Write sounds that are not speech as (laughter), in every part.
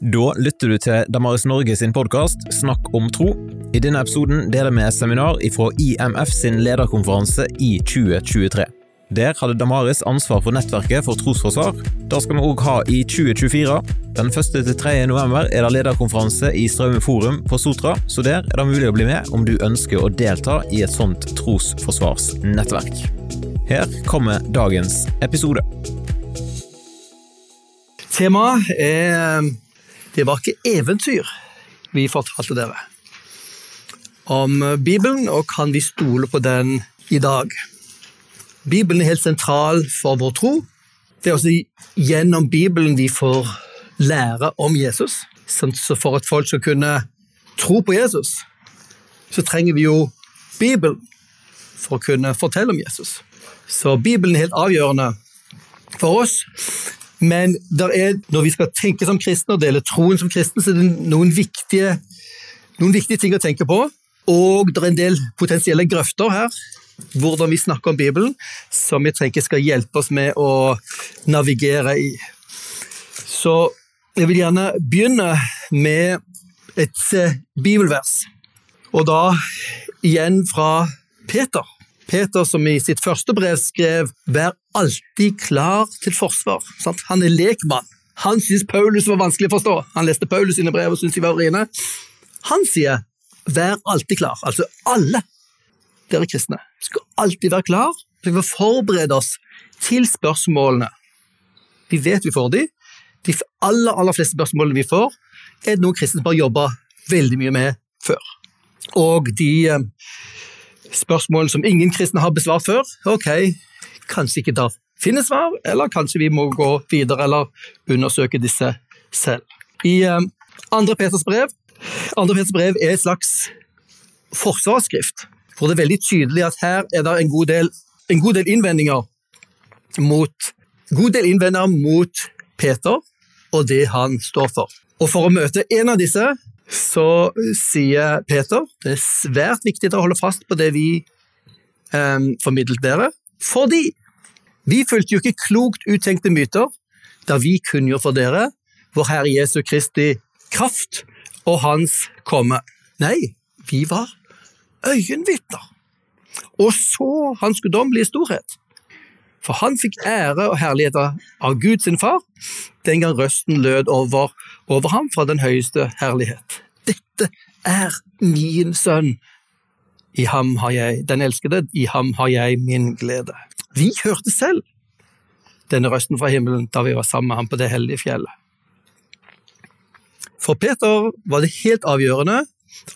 Da lytter du til Damaris Norge sin podkast Snakk om tro. I denne episoden deler vi seminar fra IMF sin lederkonferanse i 2023. Der hadde Damaris ansvar for nettverket for trosforsvar. Det skal vi òg ha i 2024. Den 1. til 3. november er det lederkonferanse i Straume forum på Sotra, så der er det mulig å bli med om du ønsker å delta i et sånt trosforsvarsnettverk. Her kommer dagens episode. Temaet er det var ikke eventyr vi fortalte dere om Bibelen, og kan vi stole på den i dag? Bibelen er helt sentral for vår tro. Det er også gjennom Bibelen vi får lære om Jesus. Så for at folk skal kunne tro på Jesus, så trenger vi jo Bibelen for å kunne fortelle om Jesus. Så Bibelen er helt avgjørende for oss. Men er, når vi skal tenke som kristne og dele troen som kristne, så er det noen viktige, noen viktige ting å tenke på. Og det er en del potensielle grøfter her, hvordan vi snakker om Bibelen, som jeg tenker skal hjelpe oss med å navigere i. Så jeg vil gjerne begynne med et eh, bibelvers, og da igjen fra Peter. Peter som i sitt første brev skrev 'Vær alltid klar til forsvar'. Sant? Han er lekmann. Han syntes Paulus var vanskelig å forstå. Han leste Paulus sine brev og syntes de var vriene. Han sier 'vær alltid klar'. Altså alle dere kristne skal alltid være klar Vi å forberede oss til spørsmålene. Vi vet vi får de. De aller, aller fleste spørsmålene vi får, er det noen kristne som har jobba veldig mye med før. Og de eh, spørsmål som ingen kristne har besvart før. Ok, kanskje ikke der finnes svar, eller kanskje vi må gå videre eller undersøke disse selv. I um, andre Peters brev andre Peters brev er et slags forsvarsskrift, hvor det er veldig tydelig at her er det en god del, en god del innvendinger mot god del innvendinger mot Peter og det han står for. Og For å møte en av disse så sier Peter det er svært viktig å holde fast på det vi eh, formidlet dere, fordi vi fulgte jo ikke klokt uttenkte myter da vi kunngjorde for dere vår Herre Jesu Kristi kraft og Hans komme. Nei, vi var øyenvitner og så Hans guddommelige storhet. For han fikk ære og herlighet av Gud sin far, den gang røsten lød over, over ham fra den høyeste herlighet. Dette er min sønn. I ham har jeg, den elskede, i ham har jeg min glede. Vi hørte selv denne røsten fra himmelen da vi var sammen med ham på det hellige fjellet. For Peter var det helt avgjørende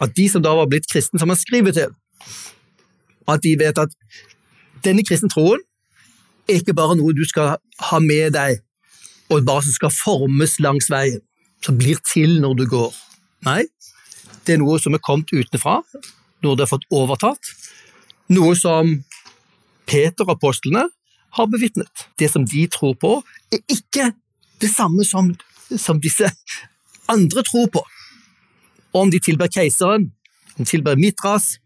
at de som da var blitt kristne, som han skriver til, at de vet at denne kristne troen er ikke bare noe du skal ha med deg, og bare som skal formes langs veien, som blir til når du går. Nei, det er noe som er kommet utenfra, noe du har fått overtatt, noe som Peter og apostlene har bevitnet. Det som de tror på, er ikke det samme som, som disse andre tror på. Om de tilber keiseren, om de tilber Mitras,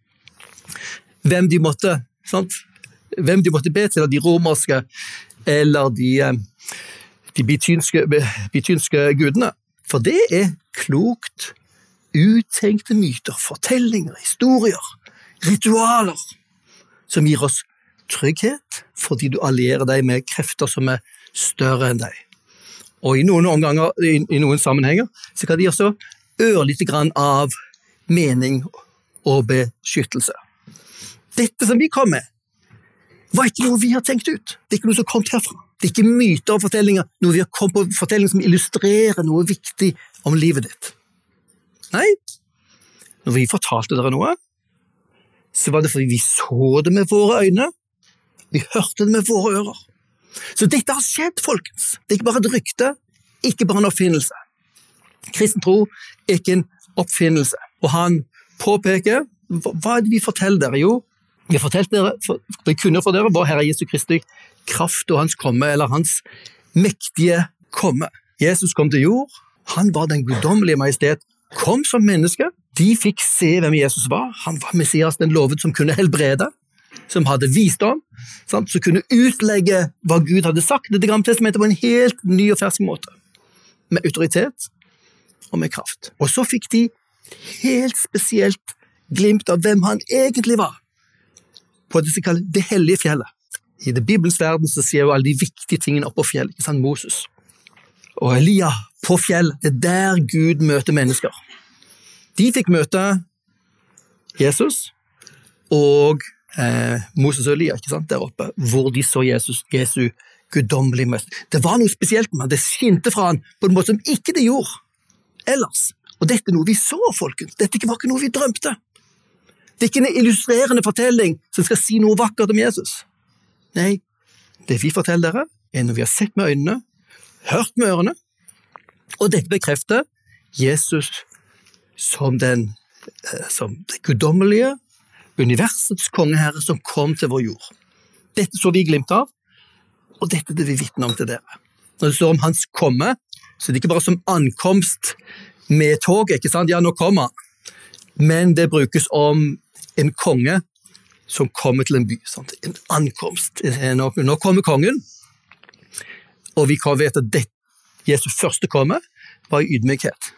hvem de måtte sant? hvem de måtte be til, de romerske eller de, eh, de bitynske, bitynske gudene. For det er klokt uttenkte myter, fortellinger, historier, ritualer, som gir oss trygghet fordi du allierer deg med krefter som er større enn deg. Og i noen omganger, i, i noen sammenhenger, så kan de også ørlite grann av mening og beskyttelse. Dette som vi kom med, var ikke noe vi har tenkt ut. Det er ikke noe som kom herfra. Det er ikke myter og fortellinger, noe vi har kommet på fortellinger som illustrerer noe viktig om livet ditt. Nei, når vi fortalte dere noe, så var det fordi vi så det med våre øyne, vi hørte det med våre ører. Så dette har skjedd, folkens. Det er ikke bare et rykte, ikke bare en oppfinnelse. Kristen tro er ikke en oppfinnelse. Og han påpeker hva er det vi forteller dere? Jo, vi har fortalt dere, for, vi kunne for dere vår Herre Jesu Kristi kraft og hans komme, eller hans mektige komme. Jesus kom til jord, han var den guddommelige majestet, kom som menneske. De fikk se hvem Jesus var. Han var Messias, den lovet som kunne helbrede, som hadde visdom, sant? som kunne utlegge hva Gud hadde sagt i Det gamle testamentet på en helt ny og fersk måte. Med autoritet, og med kraft. Og så fikk de helt spesielt glimt av hvem han egentlig var, på det som kalles det hellige fjellet. I det bibelske verden så sier jo alle de viktige tingene oppå fjell. ikke sant, Moses. Og Elia på fjell, det er der Gud møter mennesker. De fikk møte Jesus og eh, Moses og Elia ikke sant, der oppe, hvor de så Jesus, Jesu guddommelige møte. Det var noe spesielt med han, det skinte fra han på en måte som ikke det gjorde ellers. Og dette er noe vi så, folkens. Dette var ikke noe vi drømte. Det er ikke en illustrerende fortelling som skal si noe vakkert om Jesus. Nei, det vi forteller dere, er noe vi har sett med øynene, hørt med ørene, og dette bekrefter Jesus som den eh, som det guddommelige, universets kongeherre som kom til vår jord. Dette så vi glimt av, og dette er det vi vitner om til dere. Når det står om hans komme, så er det ikke bare som ankomst med toget, ikke sant? Ja, nå kommer han. Men det brukes om en konge som kommer til en by. Sant? En ankomst. Nå, kommer kongen, og vi vet at det, Jesus første komme var i ydmykhet.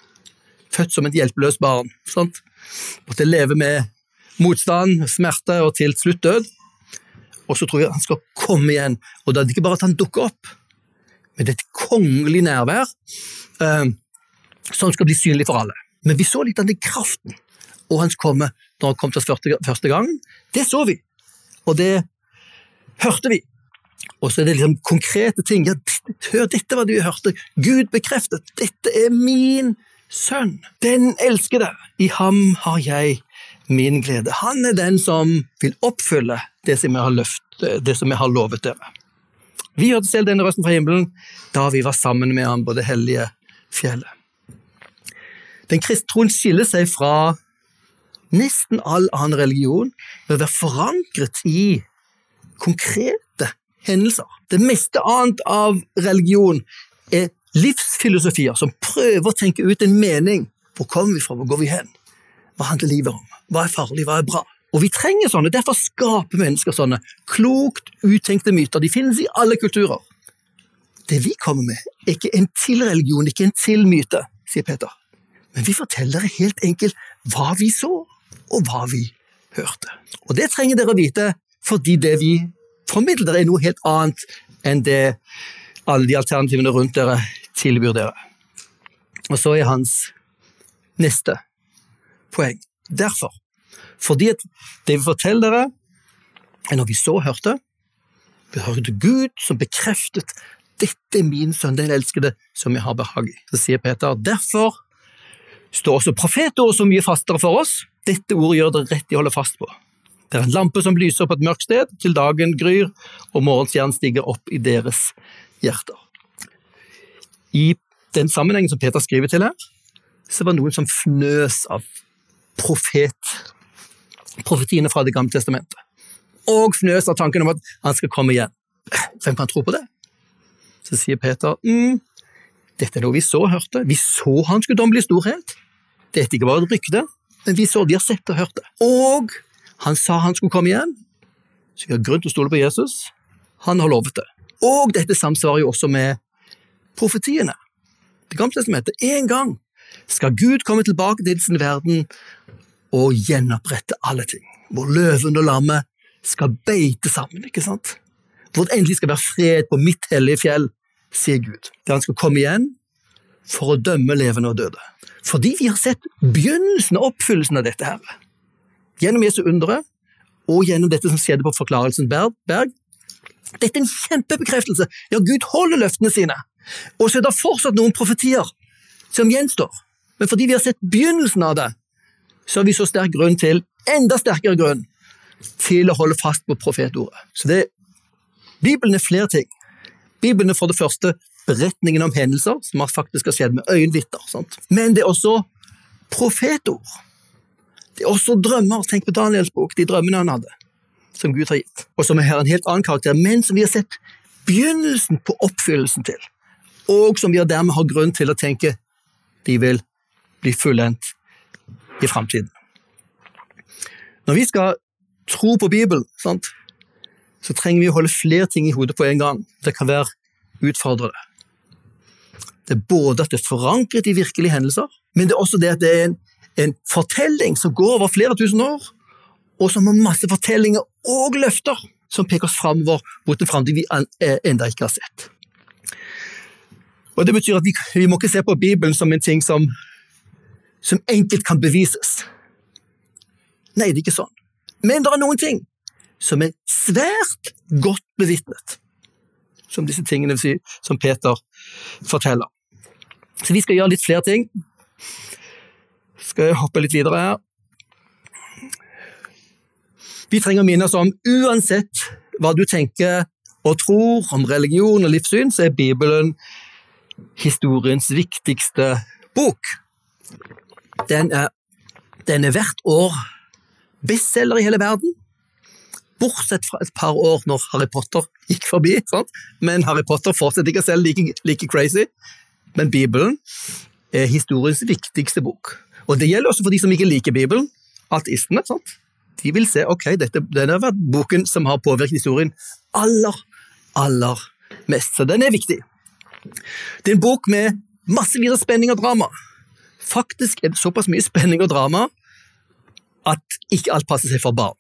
Født som et hjelpeløst barn. Sant? Måtte leve med motstand, smerte og til slutt død. Og så tror vi han skal komme igjen, og da er det ikke bare at han dukker opp, men det er et kongelig nærvær eh, som skal bli synlig for alle. Men vi så litt av den kraften og hans komme når han kom til oss første, første gang. Det så vi, og det hørte vi. Og så er det liksom konkrete ting. Ja, hør, dette var det vi hørte. Gud bekreftet. Dette er min sønn. Den elskede. I ham har jeg min glede. Han er den som vil oppfylle det som jeg har, løft, det som jeg har lovet dere. Vi hørte selv denne røsten fra himmelen da vi var sammen med ham på det hellige fjellet. Den kristne troen skiller seg fra nesten all annen religion bør være forankret i konkrete hendelser. Det meste annet av religion er livsfilosofier som prøver å tenke ut en mening. Hvor kommer vi fra, hvor går vi hen? Hva handler livet om? Hva er farlig, hva er bra? Og vi trenger sånne, derfor skaper mennesker sånne klokt uttenkte myter. De finnes i alle kulturer. Det vi kommer med, er ikke en til religion, ikke en til myte, sier Peter. Men vi forteller helt enkelt hva vi så, og hva vi hørte. Og det trenger dere å vite, fordi det vi formidler er noe helt annet enn det alle de alternativene rundt dere tilbyr dere. Og så er hans neste poeng. Derfor. Fordi at det vi forteller dere, er når vi så hørte. Vi hørte Gud som bekreftet dette er min sønn, den elskede, som jeg har behag i. Så sier Peter derfor står også profetord så mye fastere for oss. Dette ordet gjør det rett i å holde fast på. Det er en lampe som lyser på et mørkt sted til dagen gryr og morgenstjernen stiger opp i deres hjerter. I den sammenhengen som Peter skriver til her, så var det noen som fnøs av profet, profetiene fra Det gamle testamentet. Og fnøs av tanken om at han skal komme igjen. Hvem kan tro på det? Så sier Peter mm, dette er noe vi så og hørte. Vi så hans guddommelige storhet. Dette ikke var et rykte, men vi så, de har sett og hørt det. Og han sa han skulle komme igjen, så vi har grunn til å stole på Jesus. Han har lovet det. Og dette samsvarer jo også med profetiene. Det gamle testamentet. En gang skal Gud komme tilbake til sin verden og gjenopprette alle ting. Hvor løven og lammet skal beite sammen, ikke sant? Hvor det endelig skal være fred på mitt hellige fjell, sier Gud. Der han skal komme igjen for å dømme levende og døde. Fordi vi har sett begynnelsen og oppfyllelsen av dette her. Gjennom Jesu undre og gjennom dette som skjedde på Forklarelsen berg. Dette er en kjempebekreftelse. Ja, Gud holder løftene sine. Og så er det fortsatt noen profetier som gjenstår. Men fordi vi har sett begynnelsen av det, så har vi så sterk grunn til, enda sterkere grunn, til å holde fast på profetordet. Så det, Bibelen er flere ting. Bibelen er for det første beretningen om hendelser som faktisk har skjedd med øyenvitner. Men det er også profetord. Det er også drømmer. Tenk på Daniels bok, de drømmene han hadde, som Gud har gitt, og som har en helt annen karakter, men som vi har sett begynnelsen på oppfyllelsen til, og som vi dermed har grunn til å tenke de vil bli fullendt i framtiden. Når vi skal tro på Bibelen, sant, så trenger vi å holde flere ting i hodet på en gang. Det kan være utfordrende. Det er både at det er forankret i virkelige hendelser, men det er også det at det er en, en fortelling som går over flere tusen år, og som har masse fortellinger og løfter som peker oss framover mot en framtid vi ennå ikke har sett. Og Det betyr at vi, vi, må ikke se på Bibelen som en ting som, som enkelt kan bevises. Nei, det er ikke sånn. Men det er noen ting som er svært godt bevitnet. Som disse tingene som Peter forteller. Så vi skal gjøre litt flere ting. Skal jeg hoppe litt videre her. Vi trenger å minne oss om uansett hva du tenker og tror om religion og livssyn, så er Bibelen historiens viktigste bok. Den er, den er hvert år bestselger i hele verden. Bortsett fra et par år når Harry Potter gikk forbi. Sant? Men Harry Potter fortsetter ikke å selge like, like crazy. Men Bibelen er historiens viktigste bok. Og Det gjelder også for de som ikke liker Bibelen. Ateistene. sant? De vil se ok, dette, denne har vært boken som har påvirket historien aller, aller mest. Så den er viktig. Det er en bok med massevis av spenning og drama. Faktisk er det såpass mye spenning og drama at ikke alt passer seg for barn.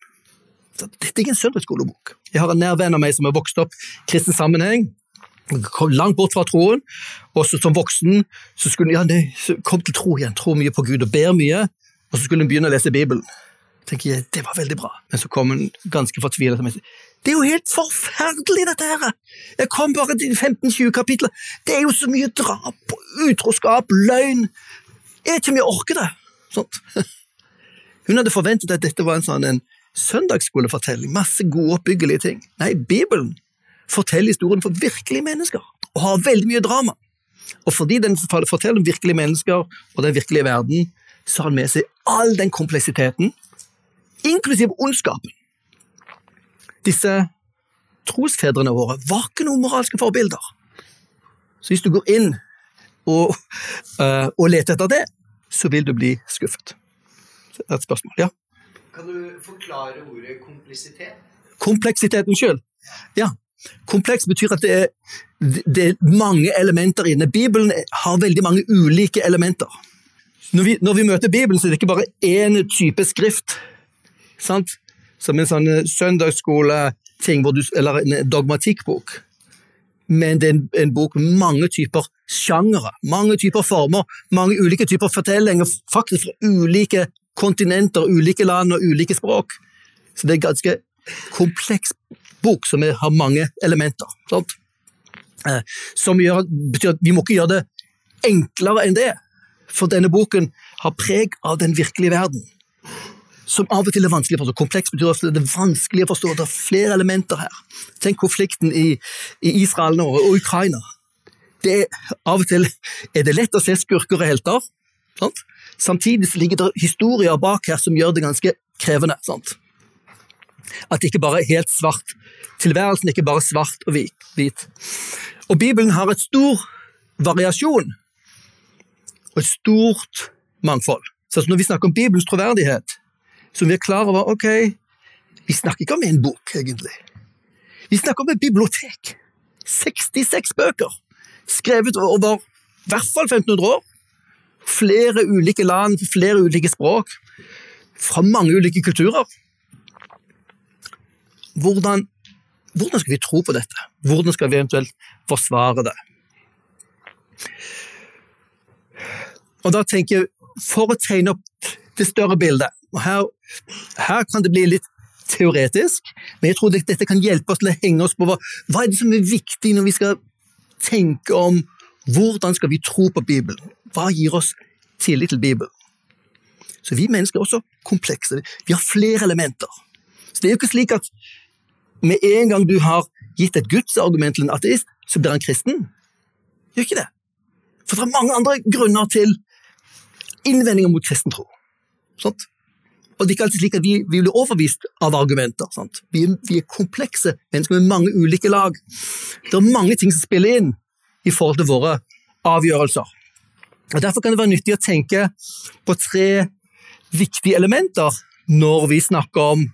Dette er ikke en søndagsskolebok. Jeg har en nær venn av meg som har vokst opp i kristen sammenheng, kom langt bort fra troen, og så som voksen så skulle ja, det, kom til tro igjen, tro mye på Gud og ber mye, og så skulle hun begynne å lese Bibelen. tenker jeg, Det var veldig bra, men så kom hun ganske fortvilet og sa det er jo helt forferdelig, dette her! Jeg kom bare til 15-20 kapitler. Det er jo så mye drap, utroskap, løgn. Jeg vet ikke om jeg orker det. Sånt. (laughs) Hun hadde forventet at dette var en sånn en søndagsskolefortelling, masse gode, oppbyggelige ting. Nei, Bibelen forteller historien for virkelige mennesker, og har veldig mye drama. Og fordi den forteller om virkelige mennesker og den virkelige verden, så har den med seg all den kompleksiteten, inklusiv ondskapen. Disse trosfedrene våre var ikke noen moralske forbilder. Så hvis du går inn og, uh, og leter etter det, så vil du bli skuffet et spørsmål. Ja. Kan du forklare ordet kompleksitet? Kompleksiteten sjøl? Ja. Kompleks betyr at det er, det er, mange elementer inne. Bibelen har veldig mange ulike elementer. Når vi, når vi møter Bibelen, så er det ikke bare én type skrift. Sant? Som en sånn søndagsskoleting, eller en dogmatikkbok. Men det er en, en bok med mange typer sjangere, mange typer former, mange ulike typer fortellinger, faktisk fra ulike kontinenter, ulike land og ulike språk. Så det er en ganske kompleks bok som har mange elementer. Sant? Eh, som gjør, betyr at vi må ikke gjøre det enklere enn det, for denne boken har preg av den virkelige verden. Som av og til er vanskelig å forstå. Kompleks betyr at det er vanskelig å forstå. Det er flere elementer her. Tenk konflikten i, i Israel nå og Ukraina. Det av og til er det lett å se skurker og helter. Sant? Samtidig ligger det historier bak her som gjør det ganske krevende. Sant? At det ikke bare er helt svart. Tilværelsen er ikke bare svart og hvit. Og Bibelen har et stor variasjon og et stort mangfold. Så når vi snakker om Bibelens troverdighet, så vi er klar over ok, vi snakker ikke om en bok, egentlig. Vi snakker om et bibliotek. 66 bøker, skrevet over i hvert fall 1500 år flere ulike land, flere ulike språk, fra mange ulike kulturer. Hvordan, hvordan skal vi tro på dette? Hvordan skal vi eventuelt forsvare det? Og da tenker jeg, For å tegne opp det større bildet og her, her kan det bli litt teoretisk, men jeg tror dette kan hjelpe oss til å henge oss på hva, hva er det som er viktig når vi skal tenke om hvordan skal vi tro på Bibelen? Hva gir oss tillit til Bibelen? Så vi mennesker er også komplekse. Vi har flere elementer. Så Det er jo ikke slik at med en gang du har gitt et gudsargument til en ateist, så blir han kristen. Gjør ikke det. For det er mange andre grunner til innvendinger mot kristen tro. Og det er ikke alltid slik at vi, vi blir overbevist av argumenter. Vi, vi, er komplekse mennesker med mange ulike lag. Det er mange ting som spiller inn i forhold til våre avgjørelser. Og Derfor kan det være nyttig å tenke på tre viktige elementer når vi snakker om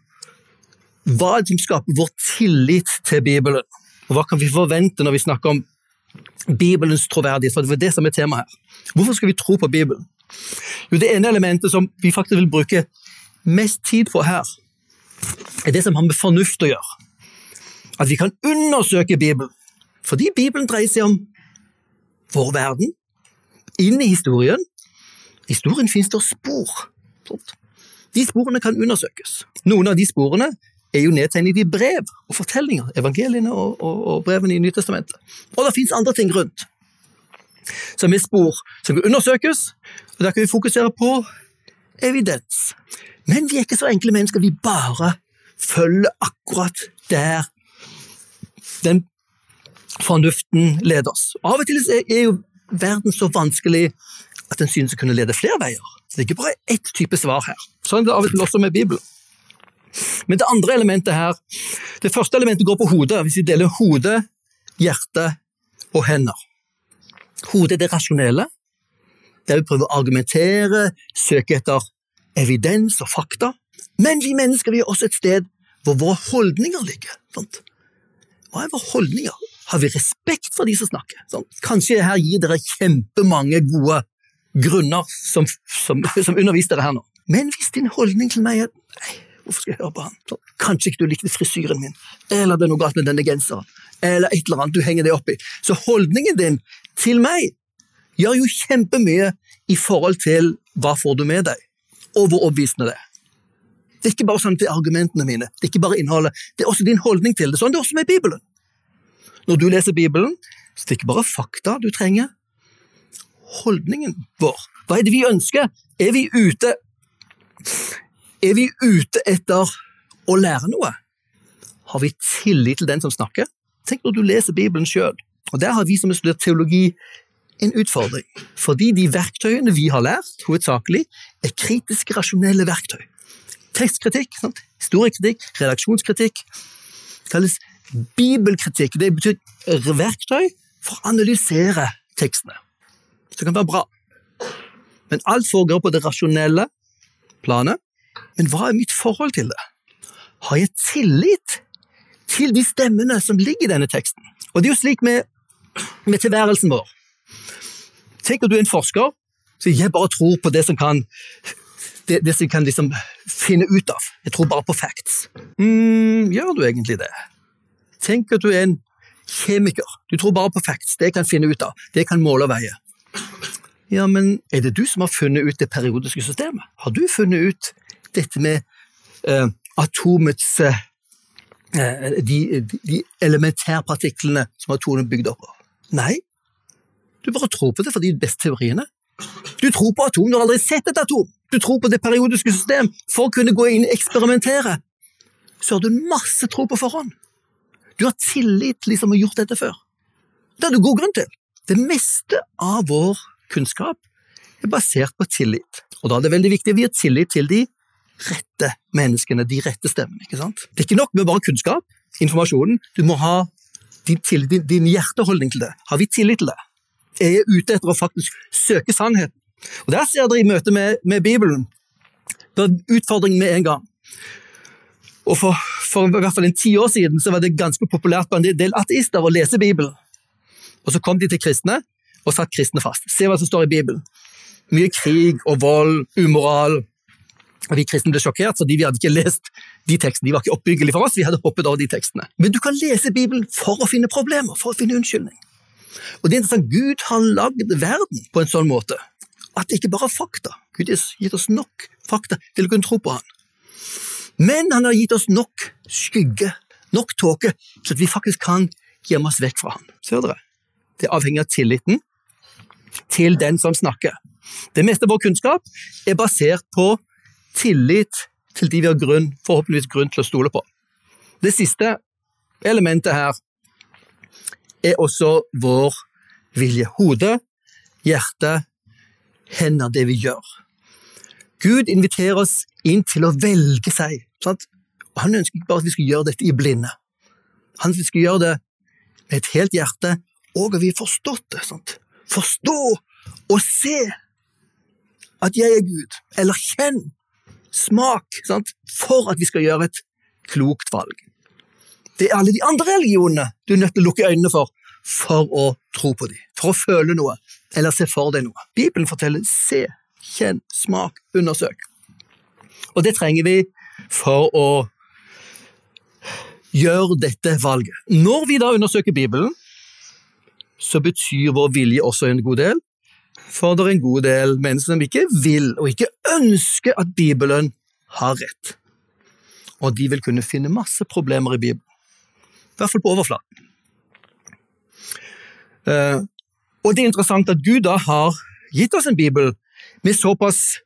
hva som skaper vår tillit til Bibelen. Og hva kan vi forvente når vi snakker om Bibelens troverdighet, for det er det som er temaet her. Hvorfor skal vi tro på Bibelen? Jo, Det ene elementet som vi faktisk vil bruke mest tid på her, er det som har med fornuft å gjøre. At vi kan undersøke Bibelen. Fordi Bibelen dreier seg om vår verden, inn i historien. I historien finnes det spor. De sporene kan undersøkes. Noen av de sporene er jo nedtegnet i brev og fortellinger, evangeliene og, og, og brevene i Nytestamentet. Og det finnes andre ting rundt, som er spor som kan undersøkes, og der kan vi fokusere på evidens. Men vi er ikke så enkle mennesker, vi bare følger akkurat der den fornuften leder oss. Av og til er jo verden så vanskelig at den synes å kunne lede flere veier. Så det er ikke bare ett type svar her. Sånn er det av og til også med Bibelen. Men det andre elementet her Det første elementet går på hodet, hvis vi deler hode, hjerte og hender. Hodet er det rasjonelle, der vi prøver å argumentere, søke etter evidens og fakta. Men vi mennesker vi er også et sted hvor våre holdninger ligger. Hva er våre holdninger? Har vi respekt for de som snakker? Sånn. Kanskje her gir dere kjempemange gode grunner som, som, (laughs) som underviser dere her nå. Men hvis din holdning til meg er nei, Hvorfor skal jeg høre på han? Så, kanskje ikke du likte frisyren min, eller det er noe galt med denne genseren, eller et eller annet du henger deg opp i. Så holdningen din til meg gjør jo kjempemye i forhold til hva får du med deg, og hvor overbevisende det er. Det er ikke bare sånn til argumentene mine, det er ikke bare innholdet, det er også din holdning til det. Sånn det er også med Bibelen. Når du leser Bibelen, så det er ikke bare fakta du trenger, holdningen vår. Hva er det vi ønsker? Er vi ute er vi ute etter å lære noe? Har vi tillit til den som snakker? Tenk når du leser Bibelen sjøl. Og der har vi som har studert teologi en utfordring. Fordi de verktøyene vi har lært, hovedsakelig, er kritiske, rasjonelle verktøy. Tekstkritikk, sant? historiekritikk, redaksjonskritikk. Det kalles bibelkritikk. Det betyr verktøy for å analysere tekstene. Det kan være bra. Men alt foregår på det rasjonelle planet. Men hva er mitt forhold til det? Har jeg tillit til de stemmene som ligger i denne teksten? Og det er jo slik med, med tilværelsen vår. Tenk at du er en forsker, så jeg bare tror på det som kan det, det som kan liksom finne ut av. Jeg tror bare på facts. Mm, gjør du egentlig det? Tenker du er en kjemiker. Du tror bare på facts. Det kan finne ut av. Det kan måle og veie. Ja, men er det du som har funnet ut det periodiske systemet? Har du funnet ut dette med eh, atomets eh, de, de elementærpartiklene som atomet er bygd opp av. Nei, du bare tror på det for de beste teoriene. Du tror på atom, du har aldri sett et atom. Du tror på det periodiske system for å kunne gå inn og eksperimentere. Så har du masse tro på forhånd. Du har tillit til de som har gjort dette før. Det er det god grunn til. Det meste av vår kunnskap er basert på tillit. Og da er det veldig viktig at vi har tillit til de rette menneskene, de rette stemmene. ikke sant? Det er ikke nok med bare kunnskap, informasjonen. Du må ha din, tillit, din, din hjerteholdning til det. Har vi tillit til det? Er jeg ute etter å faktisk søke sannheten? Og Der ser dere i møte med, med Bibelen utfordringen med en gang. Og for, for, i hvert fall en ti år siden så var det ganske populært på en del ateister å lese Bibelen. Og så kom de til kristne og satt kristne fast. Se hva som står i Bibelen. Mye krig og vold, umoral, vi kristne ble sjokkert fordi vi hadde ikke lest de tekstene. De var ikke oppbyggelige for oss, vi hadde hoppet over de tekstene. Men du kan lese Bibelen for å finne problemer, for å finne unnskyldning. Og det er interessant, Gud har lagd verden på en sånn måte at det ikke bare er fakta. Gud har gitt oss nok fakta til å kunne tro på Han. Men han har gitt oss nok skygge, nok tåke, så at vi faktisk kan gjemme oss vekk fra ham. Ser dere? Det avhenger av tilliten til den som snakker. Det meste av vår kunnskap er basert på tillit til de vi har grunn, forhåpentligvis grunn til å stole på. Det siste elementet her er også vår vilje. Hode, hjerte, hender, det vi gjør. Gud inviterer oss inn til å velge seg. Sant? Og Han ikke bare at vi skal gjøre dette i blinde. Han ønsker at vi skal gjøre det med et helt hjerte, og at vi har forstått det. Sant? Forstå og se at jeg er Gud, eller kjenn smak, sant? for at vi skal gjøre et klokt valg. Det er alle de andre religionene du er nødt til å lukke øynene for, for å tro på dem, for å føle noe, eller se for deg noe. Bibelen forteller se, kjenn, smak, undersøk. Og det trenger vi for å gjøre dette valget. Når vi da undersøker Bibelen, så betyr vår vilje også en god del, for det er en god del mennesker som ikke vil og ikke ønsker at Bibelen har rett. Og de vil kunne finne masse problemer i Bibelen, i hvert fall på overflaten. Eh, og det er interessant at Gud da har gitt oss en bibel med såpass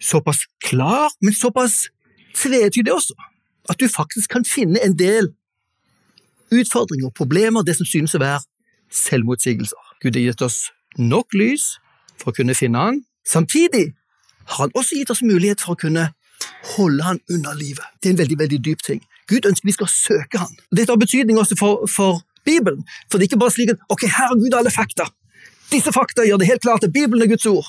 såpass klar, men såpass tvetydig også, at du faktisk kan finne en del utfordringer, problemer, det som synes å være selvmotsigelser. Gud har gitt oss nok lys for å kunne finne Han. Samtidig har Han også gitt oss mulighet for å kunne holde Han unna livet. Det er en veldig veldig dyp ting. Gud ønsker vi skal søke Han. Dette har betydning også for, for Bibelen. For det er ikke bare slik at ok, her er Gud alle fakta. Disse fakta gjør det helt klart at Bibelen er Guds ord.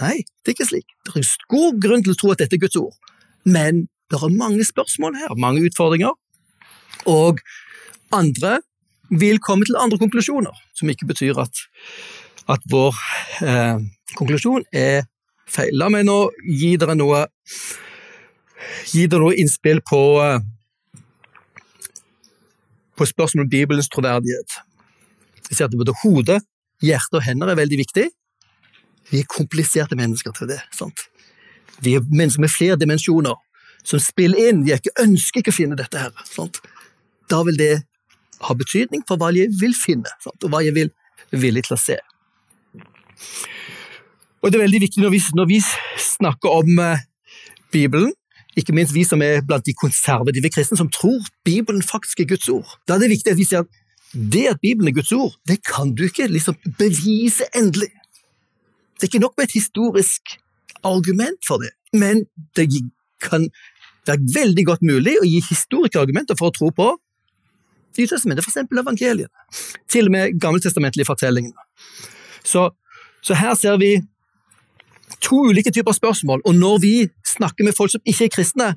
Nei, det er ikke slik. Det er god grunn til å tro at dette er Guds ord. Men det er mange spørsmål her, mange utfordringer. Og andre vil komme til andre konklusjoner, som ikke betyr at, at vår eh, konklusjon er feil. La meg nå gi dere noe, gi dere noe innspill på, eh, på spørsmålet om Bibelens troverdighet. Jeg ser at både hode, hjerte og hender er veldig viktig. Vi er kompliserte mennesker til det. sant? Vi er mennesker med flere dimensjoner som spiller inn. Jeg ønsker ikke å finne dette her. Sant? Da vil det ha betydning for hva jeg vil finne, sant? og hva jeg vil villig til å se. Og Det er veldig viktig når vi, når vi snakker om uh, Bibelen, ikke minst vi som er blant de konservative kristne som tror Bibelen faktisk er Guds ord. Da er det viktig at vi sier at det at Bibelen er Guds ord, det kan du ikke liksom bevise endelig. Det er ikke nok med et historisk argument for det, men det kan være veldig godt mulig å gi historiske argumenter for å tro på Nytestamentet, eksempel evangeliene. Til og med gammeltestamentlige fortellingene. Så, så, her ser vi to ulike typer spørsmål, og når vi snakker med folk som ikke er kristne,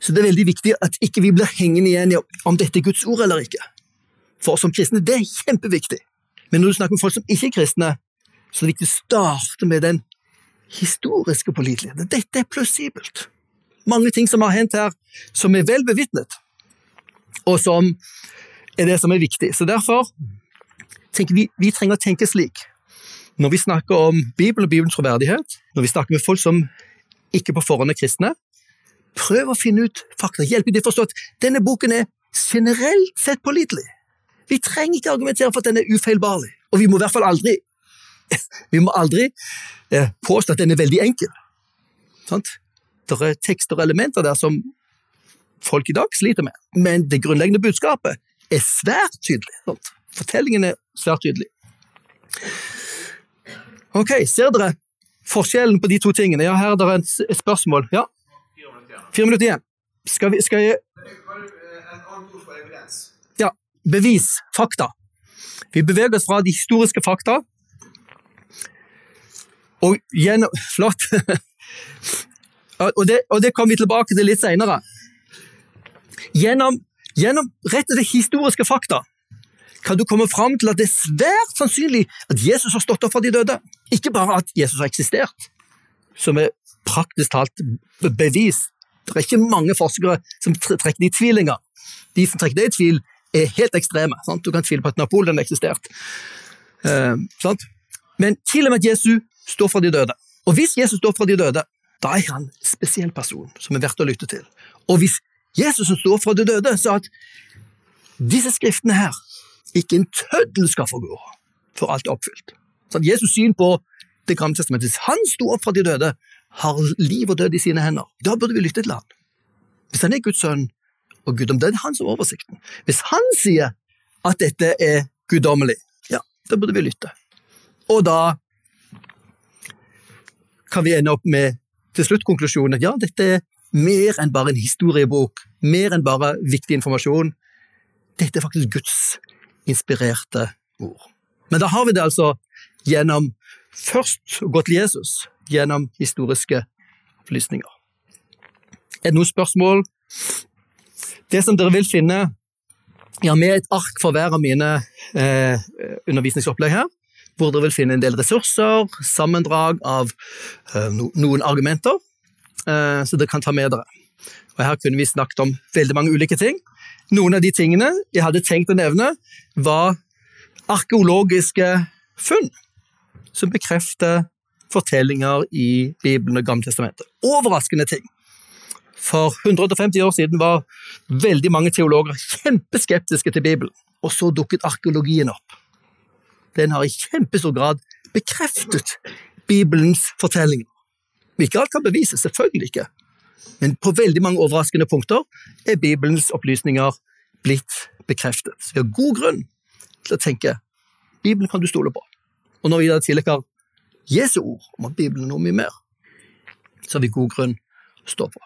så det er veldig viktig at ikke vi blir hengende igjen i om dette er Guds ord eller ikke. For som kristne, det er kjempeviktig. Men når du snakker med folk som ikke er kristne, så det er viktig å starte med den historiske påliteligheten. Dette er plausibelt. Mange ting som har hendt her, som er vel bevitnet, og som er det som er viktig. Så derfor tenker vi vi trenger å tenke slik. Når vi snakker om Bibelen og Bibelens troverdighet, når vi snakker med folk som ikke på forhånd er kristne, prøv å finne ut fakta. Hjelp dem å forstå at denne boken er generelt sett pålitelig. Vi trenger ikke argumentere for at den er ufeilbarlig, og vi må i hvert fall aldri (laughs) vi må aldri eh, påstå at den er veldig enkel. Sant? Det er tekster og elementer der som folk i dag sliter med, men det grunnleggende budskapet er svært tydelig. Sant? Fortellingen er svært tydelig. Ok, ser dere forskjellen på de to tingene? Ja, her er det et spørsmål. Ja? Fire minutter igjen. Skal, vi, skal jeg Ja, bevis. Fakta. Vi beveger oss fra de historiske fakta og gjennom (laughs) Flott! og, det, og det kommer vi tilbake til litt seinere. Gjennom Gjennom rett og slett historiske fakta kan du komme fram til at det er svært sannsynlig at Jesus har stått opp fra de døde. Ikke bare at Jesus har eksistert, som er praktisk talt bevis. Det er ikke mange forskere som trekker de tvillinger. De som trekker det i tvil, er helt ekstreme. Sant? Du kan tvile på at Napoleon har eksistert. Eh, Men til og med at Jesus står fra de døde. Og hvis Jesus står fra de døde, da er han en spesiell person som er verdt å lytte til. Og hvis Jesus som står fra de døde, sa at disse skriftene her, ikke en tøddel skal forgå, for alt er oppfylt. Så at Jesus' syn på Det gamle testamentet, hvis han sto opp fra de døde, har liv og død i sine hender, da burde vi lytte til han. Hvis han er Guds sønn og guddom, det er han som har oversikten. Hvis han sier at dette er guddommelig, ja, da burde vi lytte. Og da kan vi ende opp med til slutt konklusjonen at ja, dette er mer enn bare en historiebok, mer enn bare viktig informasjon. Dette er faktisk Guds inspirerte ord. Men da har vi det altså gjennom først å gå til Jesus, gjennom historiske opplysninger. Er det noen spørsmål? Det som dere vil finne Jeg har med et ark for hver av mine eh, undervisningsopplegg her, hvor dere vil finne en del ressurser, sammendrag av eh, no, noen argumenter, eh, så dere kan ta med dere. Og Her kunne vi snakket om veldig mange ulike ting. Noen av de tingene jeg hadde tenkt å nevne, var arkeologiske funn som bekrefter fortellinger i Bibelen og Gammeltestamentet. Overraskende ting. For 150 år siden var veldig mange teologer kjempeskeptiske til Bibelen, og så dukket arkeologien opp. Den har i kjempestor grad bekreftet Bibelens fortellinger. Ikke alt kan bevises, selvfølgelig ikke, men på veldig mange overraskende punkter er Bibelens opplysninger blitt bekreftet. Så vi har god grunn til å tenke Bibelen kan du stole på. Og når vi da tillegger Jesu ord om at Bibelen er noe mye mer, så har vi god grunn å stå på.